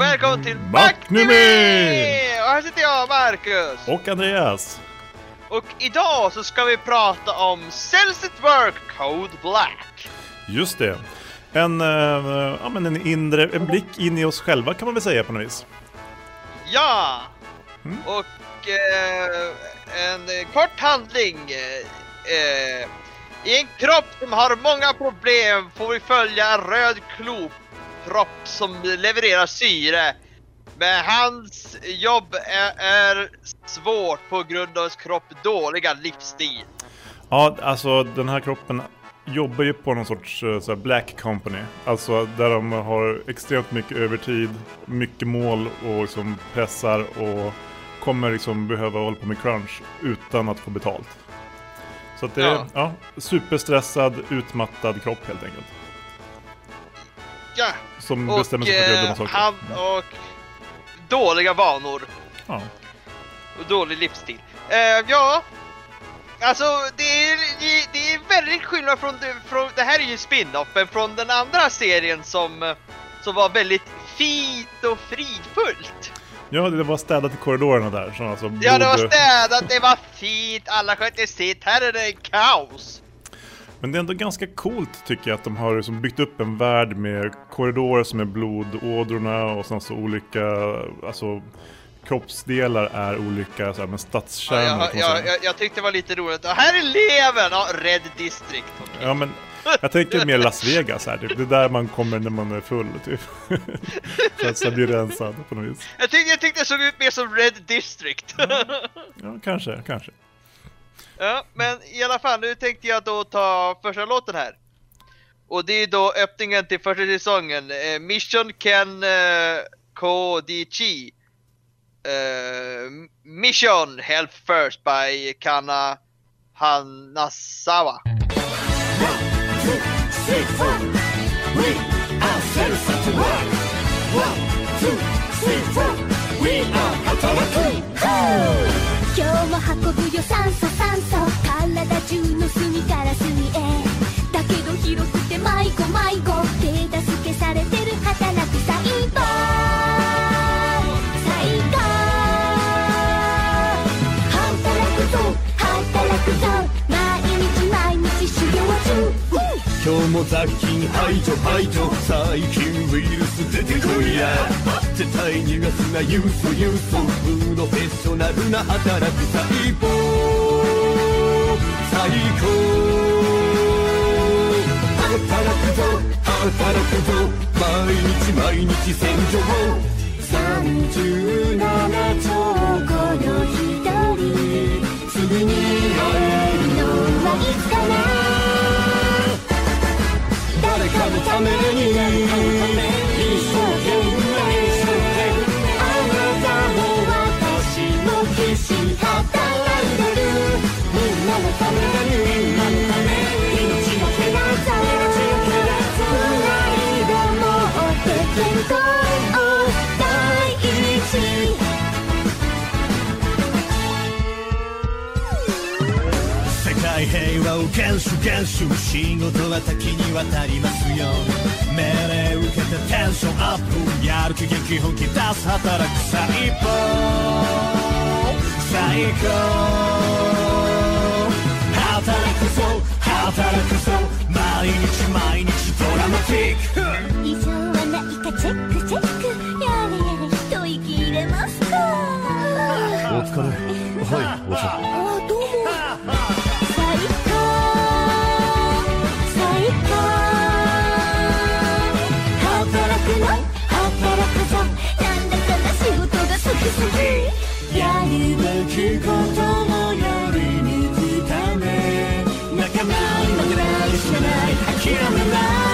Och välkommen till! Macknimi! Och här sitter jag, Marcus. Och Andreas. Och idag så ska vi prata om Cells at Work Code Black. Just det. En, eh, ja, men en inre en blick in i oss själva kan man väl säga på något vis. Ja! Mm. Och eh, en kort handling. Eh, I en kropp som har många problem får vi följa en röd klokropp som levererar syre. Men hans jobb är, är svårt på grund av hans kropp dåliga livsstil. Ja, alltså den här kroppen jobbar ju på någon sorts eh, så black company. Alltså där de har extremt mycket övertid, mycket mål och liksom pressar och kommer liksom behöva hålla på med crunch utan att få betalt. Så att det är Ja. ja, superstressad, utmattad kropp helt enkelt. Ja, Som och bestämmer sig för att göra dumma eh, saker. han och dåliga vanor. Ja. och dålig livsstil. Eh, ja, alltså det är, det är väldigt skillnad från, från, det här är ju spin-offen från den andra serien som, som var väldigt fint och fridfullt. ja, det var städat i korridorerna där. Så alltså Ja, det var städat, det var fint, alla skötte sitt, här är det kaos. Men det är ändå ganska coolt tycker jag att de har liksom byggt upp en värld med korridorer som är blodådrorna och sen så olika, alltså kroppsdelar är olika så här, Ja, stadskärnor jag, man jag, säga. jag, jag tyckte det var lite roligt. Och här är levern! Ja, Red District. Ja men jag tänker mer Las Vegas här, typ. det är där man kommer när man är full typ. För att sen bli rensad på något vis. Jag tyckte, jag tyckte det såg ut mer som Red District. Ja, kanske, kanske. Ja, men i alla fall, nu tänkte jag då ta första låten här. Och det är då öppningen till första säsongen, eh, Mission Ken eh, KDC. Eh, Mission Help First by Kana Hanasawa. One, two, three, 運ぶよ酸素酸素体中の隅から隅へだけど広くて迷子迷子。手助けされてる働く細胞今日も雑菌排除排除。細菌ウイルス出てこいや。絶対逃がすなユースユース。プロフェッショナルな働く細胞最高。働くぞ働くぞ。毎日毎日戦場37誰かのために一生懸命あなたも私も必死働いてるみんなのために。厳守仕事は多岐に渡りますよ。命令受けてテンションアップ。やる気元気本気出す働く最高。最高。働くぞ。働くぞ。毎日毎日。hear me now.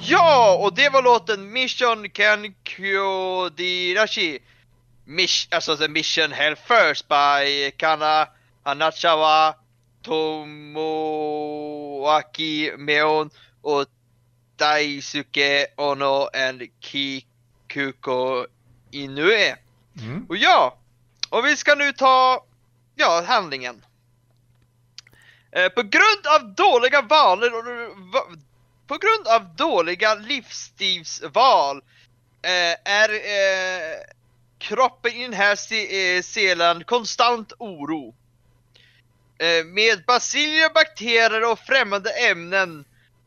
Ja, och det var låten Mission Kenkyo Dirashi. Mish, alltså the Mission Hell First by Kana Hanachawa Tomoaki Meon och Daisuke Ono and Kikuko Inoue. Mm. Och ja, och vi ska nu ta, ja, handlingen. Eh, på grund av dåliga vanor och va, på grund av dåliga livsstilsval eh, är eh, kroppen i den här se- eh, selen konstant oro. Eh, med baciller, bakterier och främmande ämnen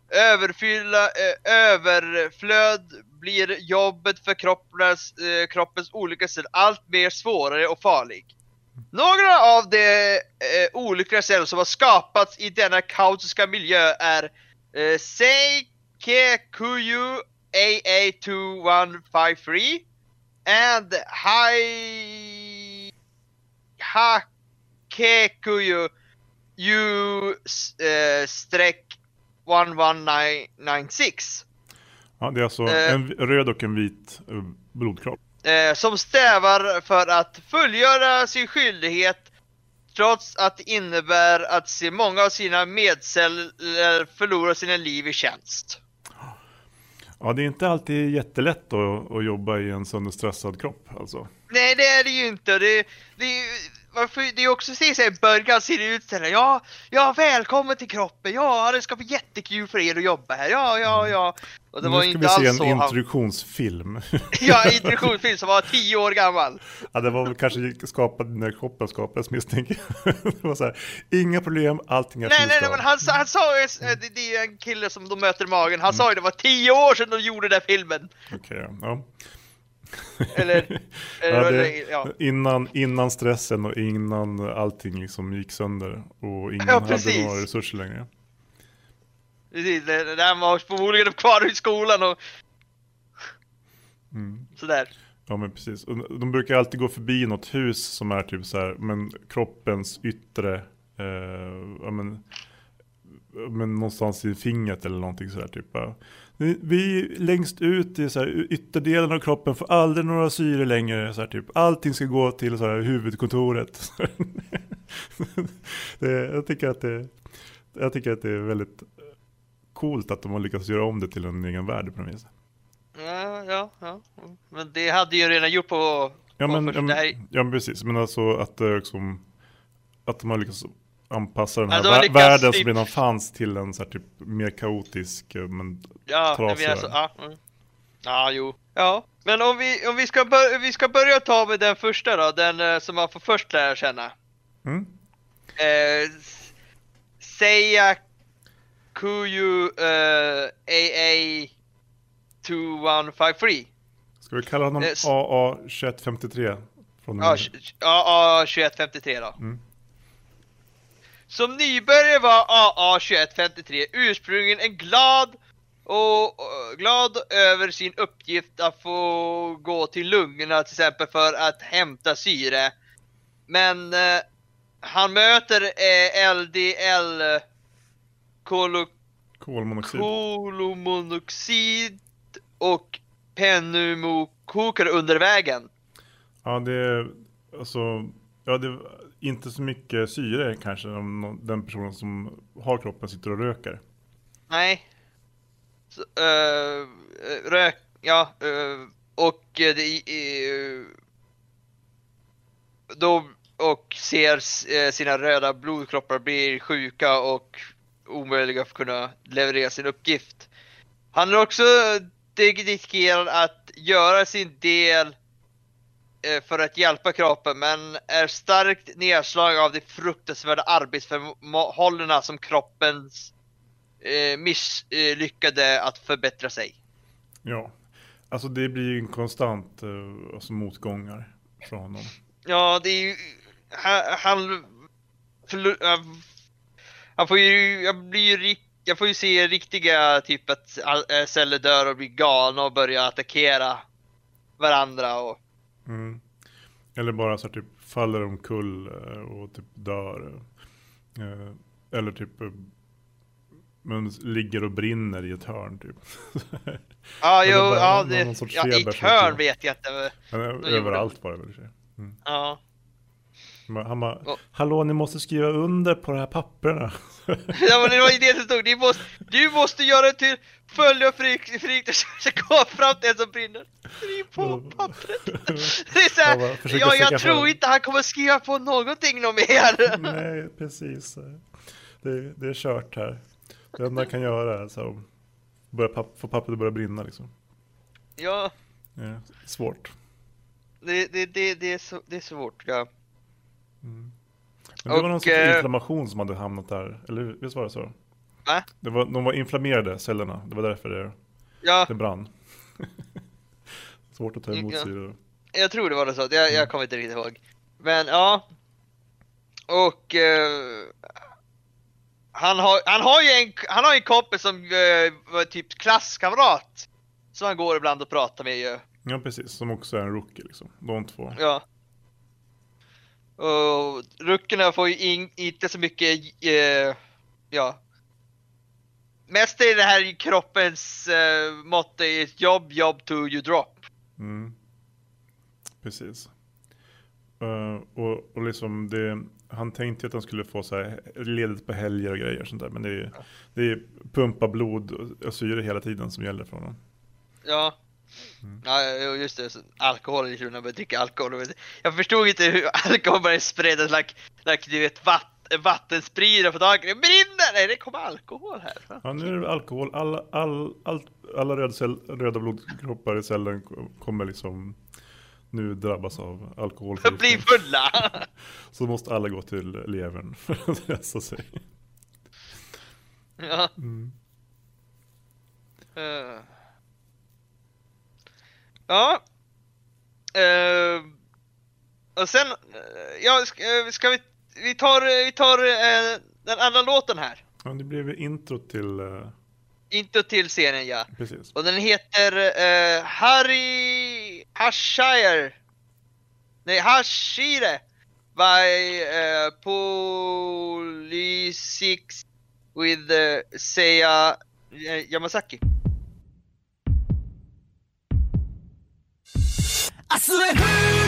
överfylla, eh, överflöd blir jobbet för kroppens, eh, kroppens olika celler allt mer svårare och farligt. Några av de eh, olyckliga celler som har skapats i denna kaotiska miljö är eh, Seikekuyu AA2153 and Hai Hakekuyu U eh, streck 11996 Ja, det är alltså Eh. en röd och en vit eh, blodkropp. Eh, som stävar för att fullgöra sin skyldighet trots att det innebär att se många av sina medceller förlora sina liv i tjänst. Ja, det är inte alltid jättelätt att, att jobba i en sönderstressad kropp alltså. Nej det är det ju inte. Det, det, varför, det är ju också så här i början ser det ut såhär, ja, ja välkommen till kroppen, ja det ska bli jättekul för er att jobba här, ja, ja, ja. Och det nu var ska inte vi se alls en så han... introduktionsfilm. Ja, introduktionsfilm som var tio år gammal. ja, det var väl kanske skapad när kroppen skapades misstänker jag. det var så här, inga problem, allting är Nej, nej, nej, men han, sa- han sa ju, eh, det, det är ju en kille som de möter i magen, han sa ju det var tio år sedan de gjorde den filmen. Okej, ja. Eller, eller Ja, det, ja. innan, innan stressen och innan allting liksom gick sönder och ingen Ja, hade några resurser längre. Precis, där var förmodligen kvar i skolan och Mm. sådär. Ja men precis. De brukar alltid gå förbi något hus som är typ så här, men kroppens yttre, eh, ja men, men någonstans i fingret eller någonting sådär typ. ja. Vi, vi längst ut i så här, ytterdelen av kroppen får aldrig några syre längre. Så här, typ. Allting ska gå till så här, huvudkontoret. det, jag, tycker att det, jag tycker att det är väldigt coolt att de har lyckats göra om det till en egen värld på något vis. Ja, ja, ja. Men det hade ju redan gjort på... Ja på men, ja, det här- men, ja men precis, men alltså att det liksom Att de har lyckats anpassa den Ja, här vär- lyckats världen typ- som redan fanns till en så här typ mer kaotisk eh, men Ja, trasigare. menar så, ja. Mm. Ja, jo. Ja, men om vi, om vi, ska, bör, vi ska börja ta med den första då, den eh, som man får först lära känna. mm, Eh, Seiya Kuyu eh, AA 2153. Ska vi kalla honom Eh, AA2153? Från Ja, den- tj- ja, 2153 då. Mm. Som nybörjare var AA2153 ursprungligen en glad och och glad över sin uppgift att få gå till lungorna till exempel för att hämta syre. Men eh, han möter eh, LDL kolo, Kolmonoxid. kolomonoxid och pneumokokare under vägen. Ja det är alltså Ja det inte så mycket syre kanske om den personen som har kroppen sitter och röker. Nej. Så, uh, rök, ja, Uh, och det, uh, eh, då, och ser sina röda blodkroppar bli sjuka och omöjliga för att kunna leverera sin uppgift. Han är också dedikerad att göra sin del för att hjälpa kroppen men är starkt nedslagen av de fruktansvärda arbetsförhållandena som kroppens eh, misslyckade att förbättra sig. Ja. Alltså det blir ju en konstant eh, alltså motgångar från honom. Ja, det är ju... Han... Han, får ju... Jag blir ju jag får ju se riktiga typ att eh, celler dör och blir galna och börjar attackera varandra och... Mm. Eller bara så här, typ faller omkull eh, och typ dör. Eh, Eller typ eh, men ligger och brinner i ett hörn typ. Ja, jo, ja, det, ja, i ett hörn vet jag inte. men- överallt bara i och för sig. Ja. Han bara, hallå ni måste skriva under på de här papperna. Ja men det var ju det som stod, du måste, du måste göra det till följa Fredrik, Fredrik ska komma fram till en som brinner. Skriv på pappret. Det är Jag bara såhär, försöker ja sticka jag tror inte han kommer skriva på någonting något mer. Nej, precis. Det, det är kört här. Det enda jag kan göra är så här, börja papp, få pappret att börja brinna liksom. Ja, Ja, svårt. det, det, det, det, är, så, det är svårt ja. Men det var någon Och, sorts eh, inflammation som hade hamnat där, eller hur? visst var det så? Va? Det var, de var inflammerade cellerna, det var därför det, Ja, det brann. Svårt att ta emot Ja. syre. jag tror det var det så, jag, jag kommer inte riktigt ihåg. Men ja. Och eh, han, har, han har ju en, han har en kompis som eh, var typ klasskamrat. Som han går ibland och pratar med ju. Ja, precis. Som också är en rookie liksom. De två. Ja. Och ruckerna får ju in, inte så mycket, eh, ja. Mest är det här kroppens eh, motto är jobb, jobb to you drop. Mm. Precis. Eh, och, och liksom det, han tänkte att han skulle få så här ledigt på helger och grejer och sånt där. Men det är, det är pumpa blod och, syre hela tiden som gäller för honom. Ja. Ja, jo, just det. Alkohol är när man börjar dricka alkohol. Jag förstod inte hur alkohol började spredas, like, like du vet vatt, vattenspridare på dagen. Det brinner! Nej, det kommer alkohol här. Ja, nu är det alkohol. Alla, all, all, alla röd cell, röda blodkroppar i cellen kommer liksom nu drabbas av alkohol. Bli fulla! Så måste alla gå till levern för att rensa sig. Ja. Mm. Eh. Ja. Eh, och sen, eh, ja, ska vi, vi tar, vi tar eh, den andra låten här. Ja, det blev ju intro till, eh, Inte till scenen ja. precis. Och den heter eh, Harry Hashire. Nej, Hashire. By uh, Polysix with uh, Seiya eh, Yamasaki. 明日へ振り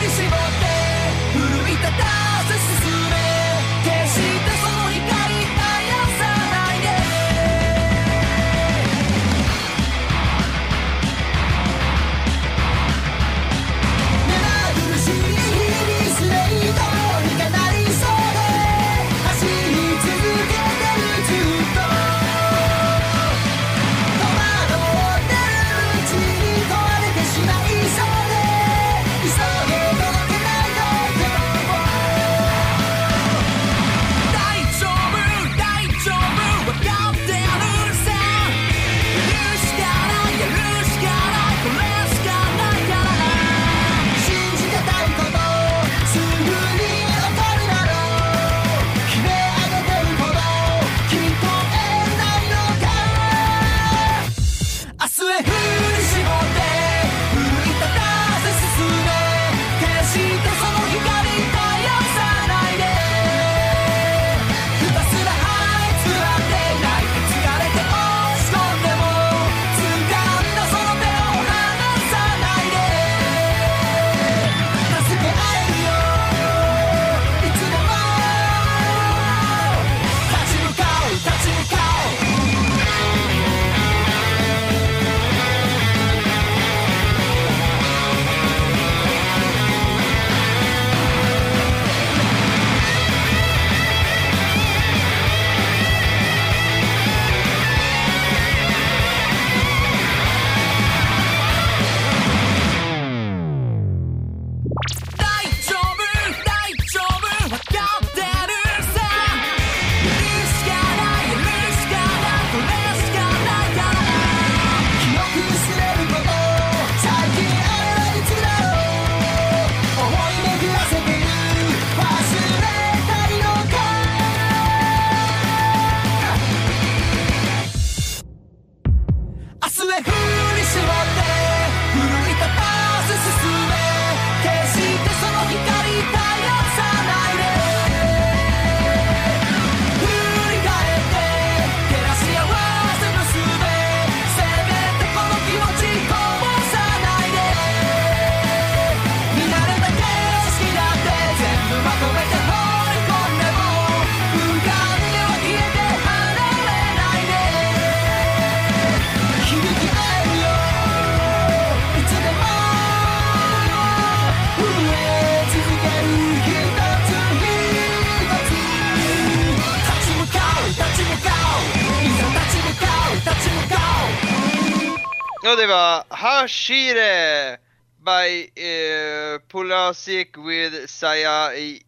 det var Hashire by uh, Pulasic with Saya I-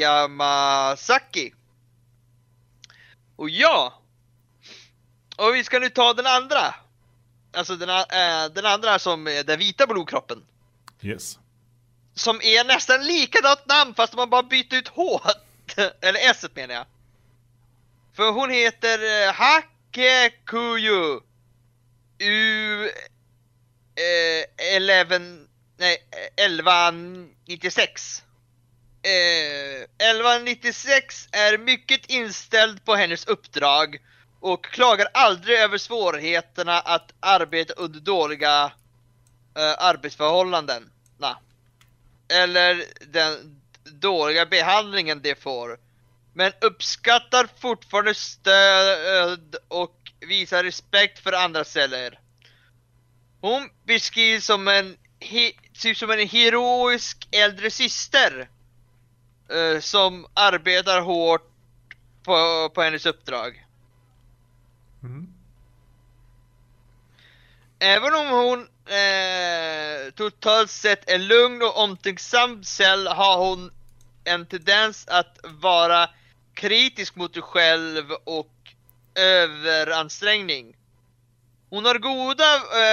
Yamasaki. Och ja! Och vi ska nu ta den andra. Alltså den, eh, den andra som är den vita blodkroppen. Yes. Som är nästan likadant namn fast man bara byter ut H. Eller S menar jag. För hon heter eh, Hakekuyu U eh, 11 nej 1196. Eh, 1196 är mycket inställd på hennes uppdrag och klagar aldrig över svårigheterna att arbeta under dåliga eh, arbetsförhållanden. Nah. Eller den dåliga behandlingen de får. Men uppskattar fortfarande stöd och visar respekt för andra celler. Hon beskrivs som en, typ som en heroisk äldre syster. eh, som arbetar hårt på, på hennes uppdrag. Mm. Även om hon eh, totalt sett är lugn och omtänksam cell har hon en tendens att vara kritisk mot sig själv och överansträngning. Hon har goda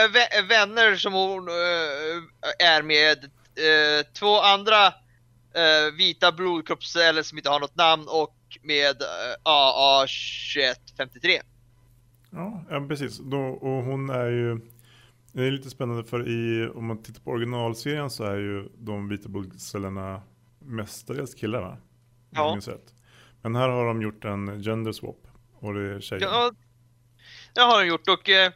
vä- vänner som hon eh, är med, eh, två andra vita blodkroppsceller som inte har något namn och med eh, AA2153. Ja, ja precis. Då, och hon är ju... Det är lite spännande för i, om man tittar på originalserien så är ju de vita blodcellerna mestadels killar va? Ja. Men här har de gjort en gender swap. Och det är tjejer. Ja, det har de gjort och eh,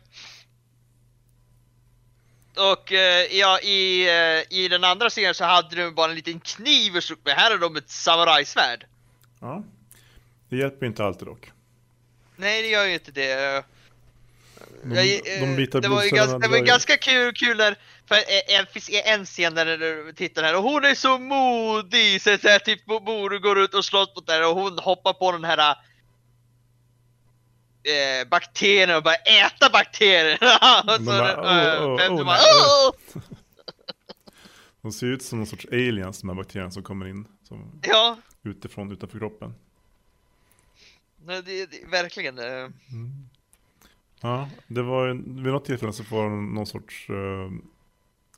och eh, ja, i, eh, i den andra serien så hade de bara en liten kniv och slog med. Här har de ett samurajsvärd. Ja. Det hjälper inte alltid dock. Nej, det gör ju inte det. De, de vita det var ju ganska, det var ju ganska kul, kul när, för en, finns en scen där du tittar här och hon är så modig, så, så här, typ borde går ut och slåss mot där och hon hoppar på den här eh, bakterien och bara äta bakterierna! och De så, bara, eh! De ser ut som någon sorts aliens, de här bakterierna som kommer in som Ja, utifrån, utanför kroppen. nej, det, det, verkligen. eh. Ja, det var vid något tillfälle så får de någon sorts uh,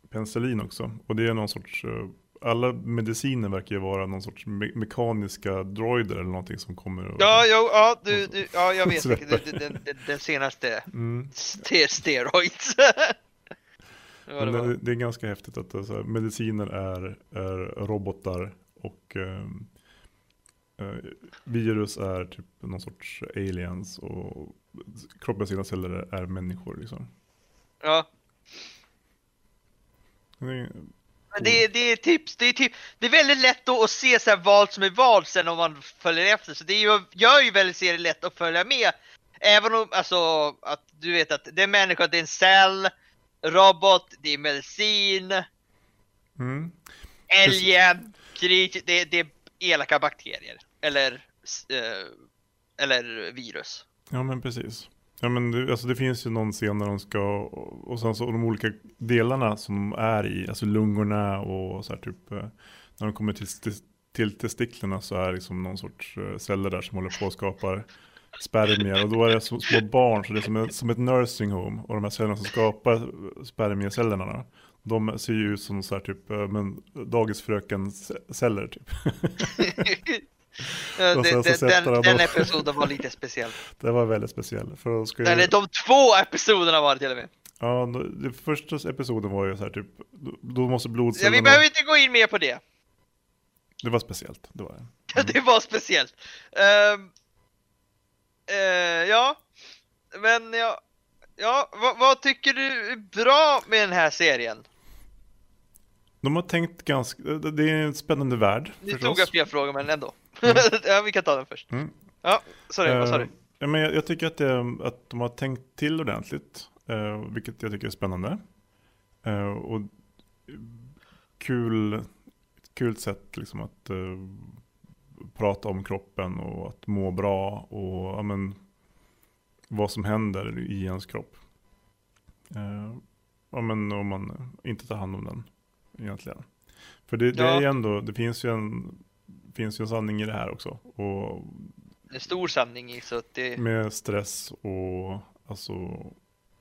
penicillin också. Och det är någon sorts, eh, alla mediciner verkar ju vara någon sorts me- mekaniska droider eller någonting som kommer och... Ja, jo, ja, du, du, ja, jag vet den, den, den senaste Mm. ste- steroids. Det det det, är ganska häftigt att alltså, mediciner är, är robotar och ehm, eh, virus är typ någon sorts aliens och kroppens egna celler är, är människor liksom. Ja. Det är, Men det, det är tips, det är typ, det är väldigt lätt att se så vad som är vad sen om man följer efter, så det är ju, gör ju väldigt serien lätt att följa med. Även om, alltså, att du vet att det är människa, det är en cell, robot, det är medicin, mm. alien, krig, det, det är elaka bakterier. Eller, eh, eller virus. Ja men precis. Ja men det, alltså det finns ju någon scen när de ska, och sen så de olika delarna som de är i, alltså lungorna och så här typ, eh, när de kommer till, till, till testiklarna så är det liksom någon sorts eh, celler där som håller på och skapar spermier och då är det så, små barn så det är som, ett- som ett nursing home och de här cellerna som skapar spermiecellerna då, de ser ju ut som så här typ, eh, men dagisfröken-celler typ. Eh, den, de- den episoden var lite speciell. Det var väldigt speciellt. För de ju... Eller de två episoderna var det till och med. Ja, den första episoden var ju så här typ, då- måste Ja, blodcellerna... vi behöver inte gå in mer på det. Det var speciellt, det var det. det var speciellt. Ehm, eh, ja, men ja, ja vad, vad tycker du är bra med den här serien? De har tänkt ganska, det är en spännande värld Nu förstås. tog jag fler frågor men ändå. ja, vi kan ta den först. Mm. Ja, sorry, vad sa du? Eh, ja, men jag, jag tycker att, det, att de har tänkt till ordentligt, eh, vilket jag tycker är spännande. Eh, och kul, kul sätt liksom att eh, prata om kroppen och att må bra och ja, men, vad som händer i ens kropp. Ja, men om man inte tar hand om den egentligen. För det, det Ja. är ändå, det finns ju en finns ju en sanning i det här också. Och En stor sanning i så att det... med stress och alltså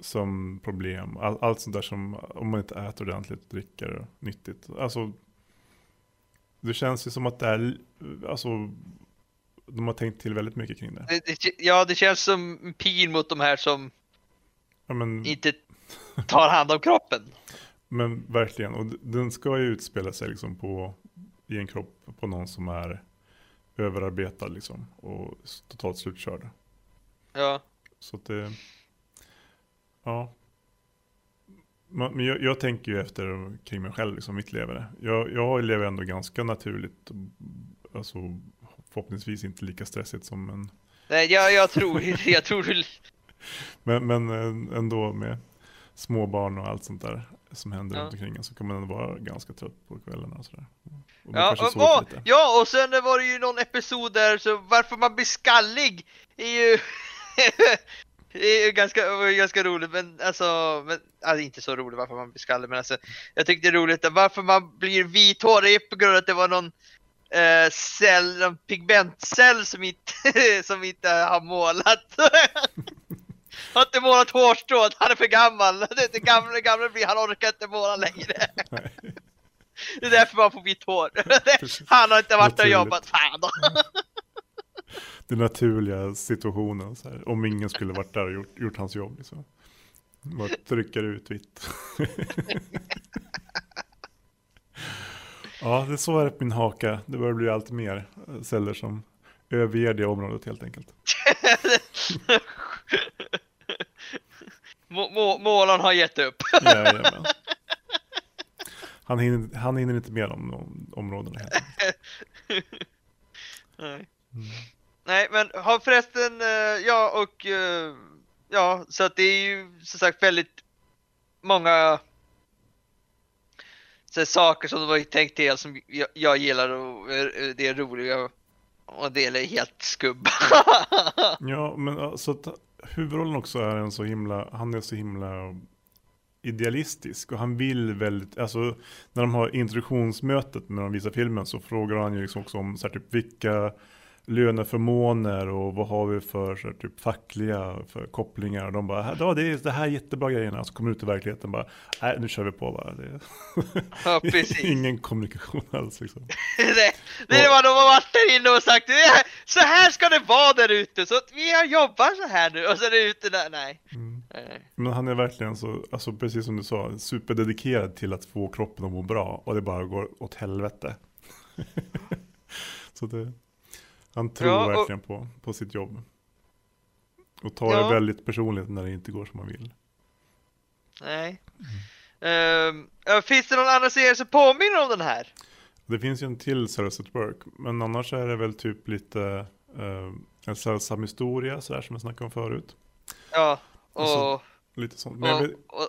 sömnproblem, all, allt sånt där som om man inte äter ordentligt och dricker nyttigt. Alltså det känns ju som att det är, alltså de har tänkt till väldigt mycket kring det. det, det ja, det känns som en pil mot de här som Ja, men, inte tar hand om kroppen. men verkligen, och den ska ju utspela sig liksom på, i en kropp på någon som är överarbetad liksom och totalt slutkörd. Ja, Så att det, ja. Men men jag, jag tänker ju efter kring mig själv, liksom mitt leverne. Jag, jag lever ändå ganska naturligt, alltså förhoppningsvis inte lika stressigt som en, nej, jag, jag tror, jag tror, men, men eh, ändå med småbarn och allt sånt där som händer Ja. runt omkring så kan man vara ganska trött på kvällarna och sådär. Och ja, och, och, ja, och sen var det ju någon episod där så varför man blir skallig är ju är ju ganska, ganska roligt men alltså, men, alltså inte så roligt varför man blir skallig men alltså jag tyckte det är roligt att varför man blir vithårig är på grund av att det var någon eh, cell, någon pigmentcell som inte, som inte har målat. har inte målat hårstrået, han är för gammal. Det, det gamla, gamla blir, han orkar inte måla längre. Nej. Det är därför man får vitt hår. Han har inte varit och jobbat, fan då. Den naturliga situationen, så här, om ingen skulle varit där och gjort, gjort hans jobb. Liksom. Bara trycker ut vitt. ja, det är så är det min haka. Det börjar bli allt mer celler som överger det området helt enkelt. Må, må, målaren har gett upp. Jajamän. Han hinner, han hinner inte med de, de områdena enkelt. Nej. Mm. Nej, men har förresten, eh, ja och eh, ja, så att det är ju som sagt väldigt många så saker som de har tänkt till som jag, jag gillar och eh, det är roliga och det är helt skubba. Ja, men så att huvudrollen också är en så himla, han är så himla idealistisk och han vill väldigt, alltså när de har introduktionsmötet när de visar filmen så frågar han ju liksom också om så här, typ vilka löneförmåner och vad har vi för, så typ fackliga för kopplingar och de bara, ja det är det här jättebra grejerna, så kommer ut i verkligheten bara, nej nu kör vi på bara. Det ja, precis. Ingen kommunikation alls liksom. det, det är vad de har varit där inne och sagt, "Det är- så här ska det vara där ute, så vi har jobbat så här nu och så är det ute där, nej. Mm. nej. Men han är verkligen så, alltså precis som du sa, superdedikerad till att få kroppen att må bra och det bara går åt helvete. så det, han tror Ja, och- verkligen på, på sitt jobb. Och tar Ja. det väldigt personligt när det inte går som man vill. Nej. Ehm, ja, finns det någon annan serie som påminner om den här? Det finns ju en till Cells at Work, men annars är det väl typ lite eh, en sällsam historia, sådär som jag snackade om förut. Ja, och... Och så- Lite sånt. Men och, vet, och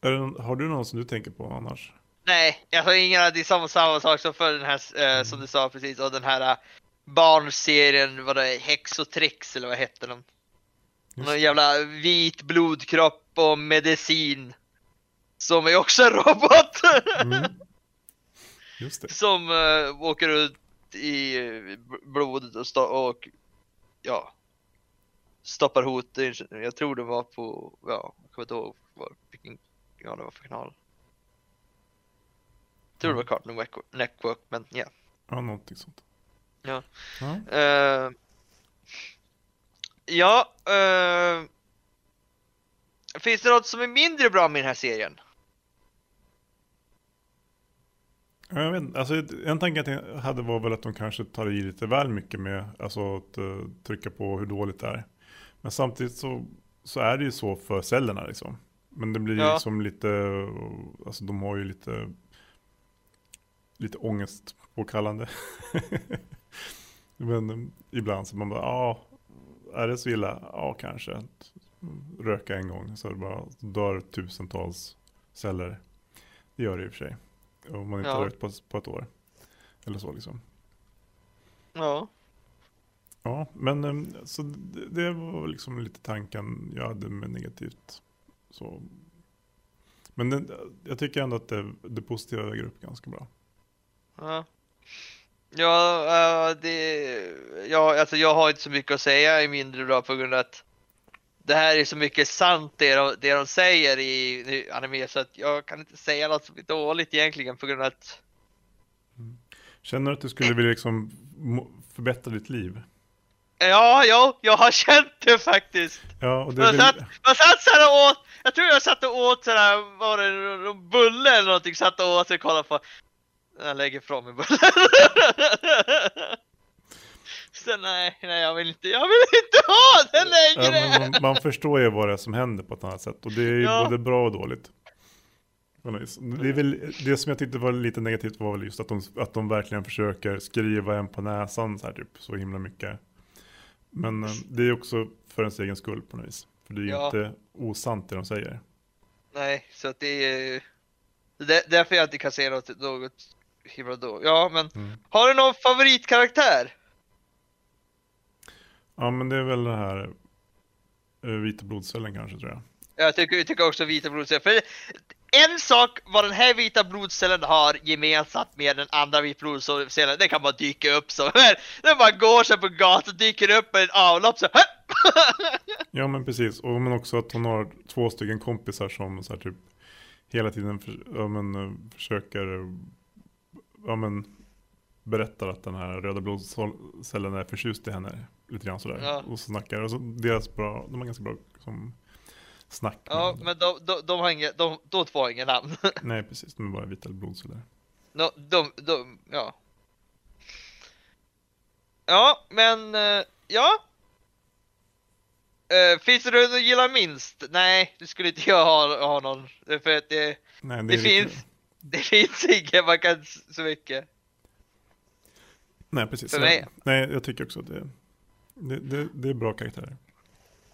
är det, har du någon som du tänker på annars? nej, jag har ingen det är samma, samma sak som för den här, eh, som du sa precis, och den här uh, barnserien, vad det är, Hex och Trix eller vad hette de? Just Någon jävla vit blodkropp och medicin. Som är också en robot! Mm. Som uh, åker ut i eh, bl- blodet och, och ja, stoppar hot. Jag tror det var på, ja, jag kommer inte ihåg vad, vilken ja, det var för kanal. Jag tror det var Cartoon Network- men ja. Ja, någonting sånt. Ja. ja. Eh, ja, eh, finns det något som är mindre bra med den här serien? Ja, Jag vet, alltså, en tanke jag hade var väl att de kanske tar i lite väl mycket med alltså, att uh, trycka på hur dåligt det är. Men samtidigt så, så är det ju så för cellerna liksom. Men det blir ju Ja. liksom lite, uh, alltså de har ju lite, lite ångestpåkallande. Men um, ibland så man bara, ja, är det så illa? Ja, kanske. Röka en gång så det bara dör tusentals celler. Det gör det i och för sig. Om man inte Ja. har rökt på, på ett år. Eller så liksom. Ja. Ja, men em, så det, det var liksom lite tanken jag hade med negativt. Så Men det, jag tycker ändå att det, det positiva väger upp ganska bra. Ja. Ja, eh, det, ja, alltså jag har inte så mycket att säga i mindre bra på grund av att det här är så mycket sant det de, det de säger i i anime så att jag kan inte säga något som är dåligt egentligen på grund av att Känner du att du skulle vilja liksom förbättra ditt liv? Ja, ja, jag har känt det faktiskt. Ja, och det Man satt, man satt så här och åt, jag tror jag satt och åt sådär, var det någon bulle eller någonting, satt och åt och kollade på. Jag lägger ifrån mig bullen. Så nej, nej jag vill inte, jag vill inte ha den ja, längre! men man, man förstår ju vad det är som händer på ett annat sätt. Och det är ju Ja. både bra och dåligt. Det, är väl, det som jag tyckte var lite negativt var väl just att de, att de verkligen försöker skriva en på näsan så här typ så himla mycket. Men eh, det är också för ens egen skull på något vis. För det är ju Ja. inte osant det de säger. Nej, så att det är det är därför jag inte kan säga något, något himla då. Ja, men Mm. har du någon favoritkaraktär? Ja men det är väl det här eh, vita blodcellen kanske tror jag. Jag tycker, jag tycker också vita blodceller. För en sak vad den här vita blodcellen har gemensamt med den andra vita blodcellen, det kan bara dyka upp så. Den bara går så här på gatan, dyker upp med ett avlopp så här. Ja men precis, och men också att hon har två stycken kompisar som så här, typ hela tiden för, ja, men, eh, försöker ja, men, berättar att den här röda blodcellen är förtjust i henne. Lite grann sådär. Ja. Och så snackar, och så deras bra, de har ganska bra som snack. Ja, men de, de, de har inga, de, de två har inga namn. Nej precis, de är bara vita blodceller. No, de, de, ja. Ja, men, eh, ja. Uh, finns det någon du gillar minst? Nej, det skulle inte jag ha, ha någon. För att det, Nej, det lite- finns, Det finns inget man kan så mycket. Nej, precis. För mig. Nej, jag tycker också att det, det, det, det är bra karaktärer.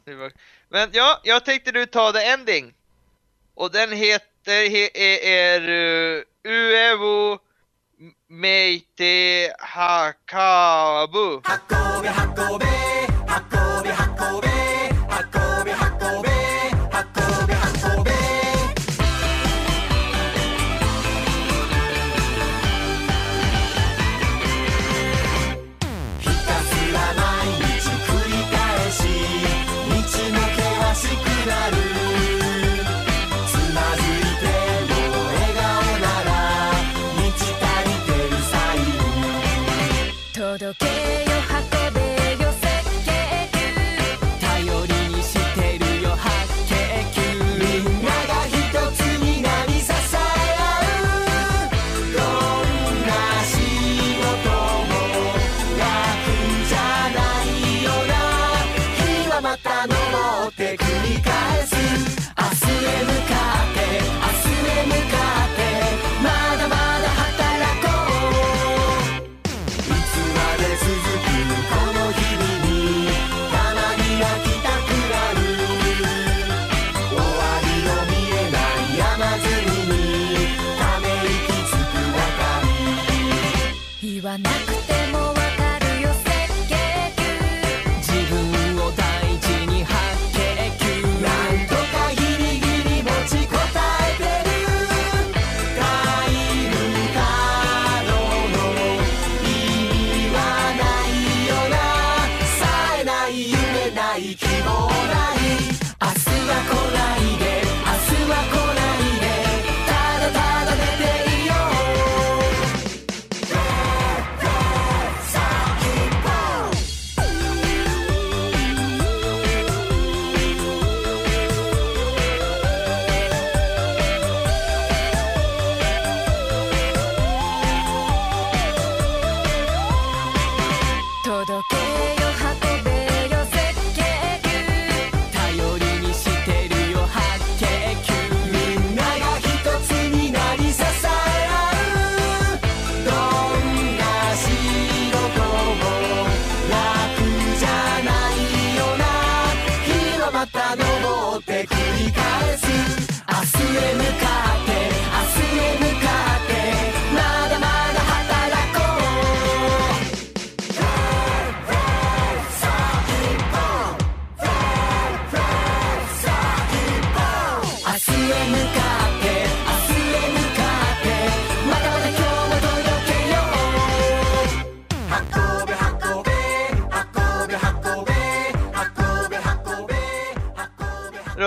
Är bra. Men ja, jag tänkte nu ta The Ending. Och den heter, he, är, e, uh, Uevo Meite Hakabu. Hakobe, Hakobe, Hakobe, Hakobe.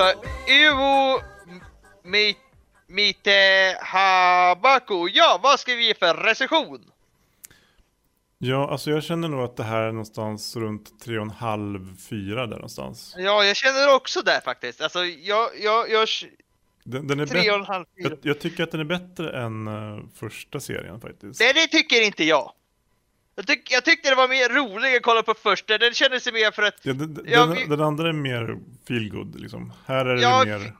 Ryuvo Mi- Mite Habaku. Ja, vad ska vi ge för recension? Ja, alltså jag känner nog att det här är någonstans runt 3,5-4 där någonstans. Ja, jag känner också det faktiskt. Alltså, jag, jag, jag, Den, den är tre och en halv. Jag, jag tycker att den är bättre än eh, första serien faktiskt. Nej, det tycker inte jag. Jag, tyck, jag tyckte det var mer roligt att kolla på första, den kändes mer för att, Ja, den, Ja, den, vi- den andra är mer feelgood liksom. Här är det Ja, mer...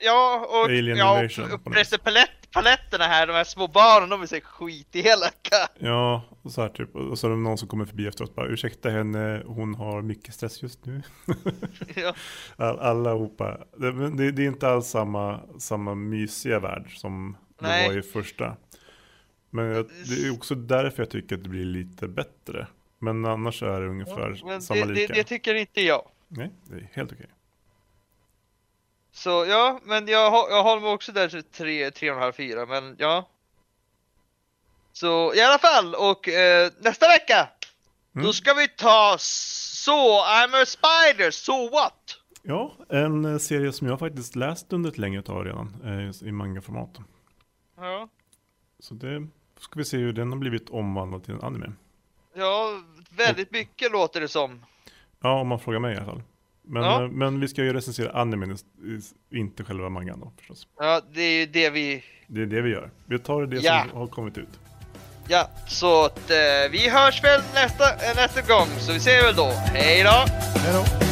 ja, och, Alien ja, och förresten palett, paletterna här, de här små barnen, de är så skitelaka. Ja, och så här typ. Och så är det någon som kommer förbi efteråt bara ursäkta henne, hon har mycket stress just nu. Ja. All, allihopa. Det, det, det är inte alls samma, samma mysiga värld som Nej. det var i första. Men jag, det är också därför jag tycker att det blir lite bättre. Men annars är det ungefär Men samma det, det, lika. det tycker inte jag. Nej, det är helt okej. Så ja, men jag, jag håller mig också där till 3, 3,5, 4, men ja. Så i alla fall, och eh, nästa vecka, Mm. då ska vi ta Så I'm a spider, so what? Ja, en eh, serie som jag faktiskt läst under ett längre tag redan eh, i mangaformat. Ja. Så det ska vi se hur den har blivit omvandlad till en anime. ja, väldigt mycket låter det som. Ja, om man frågar mig i alla fall. Men, Ja. eh, men vi ska ju recensera animen, inte själva mangan då förstås. Ja, det är ju det vi, Det är det vi gör. Vi tar det Ja. som har kommit ut. ja, så att eh, vi hörs väl nästa, eh, nästa gång, så vi ses väl då. Hej då! Hej då!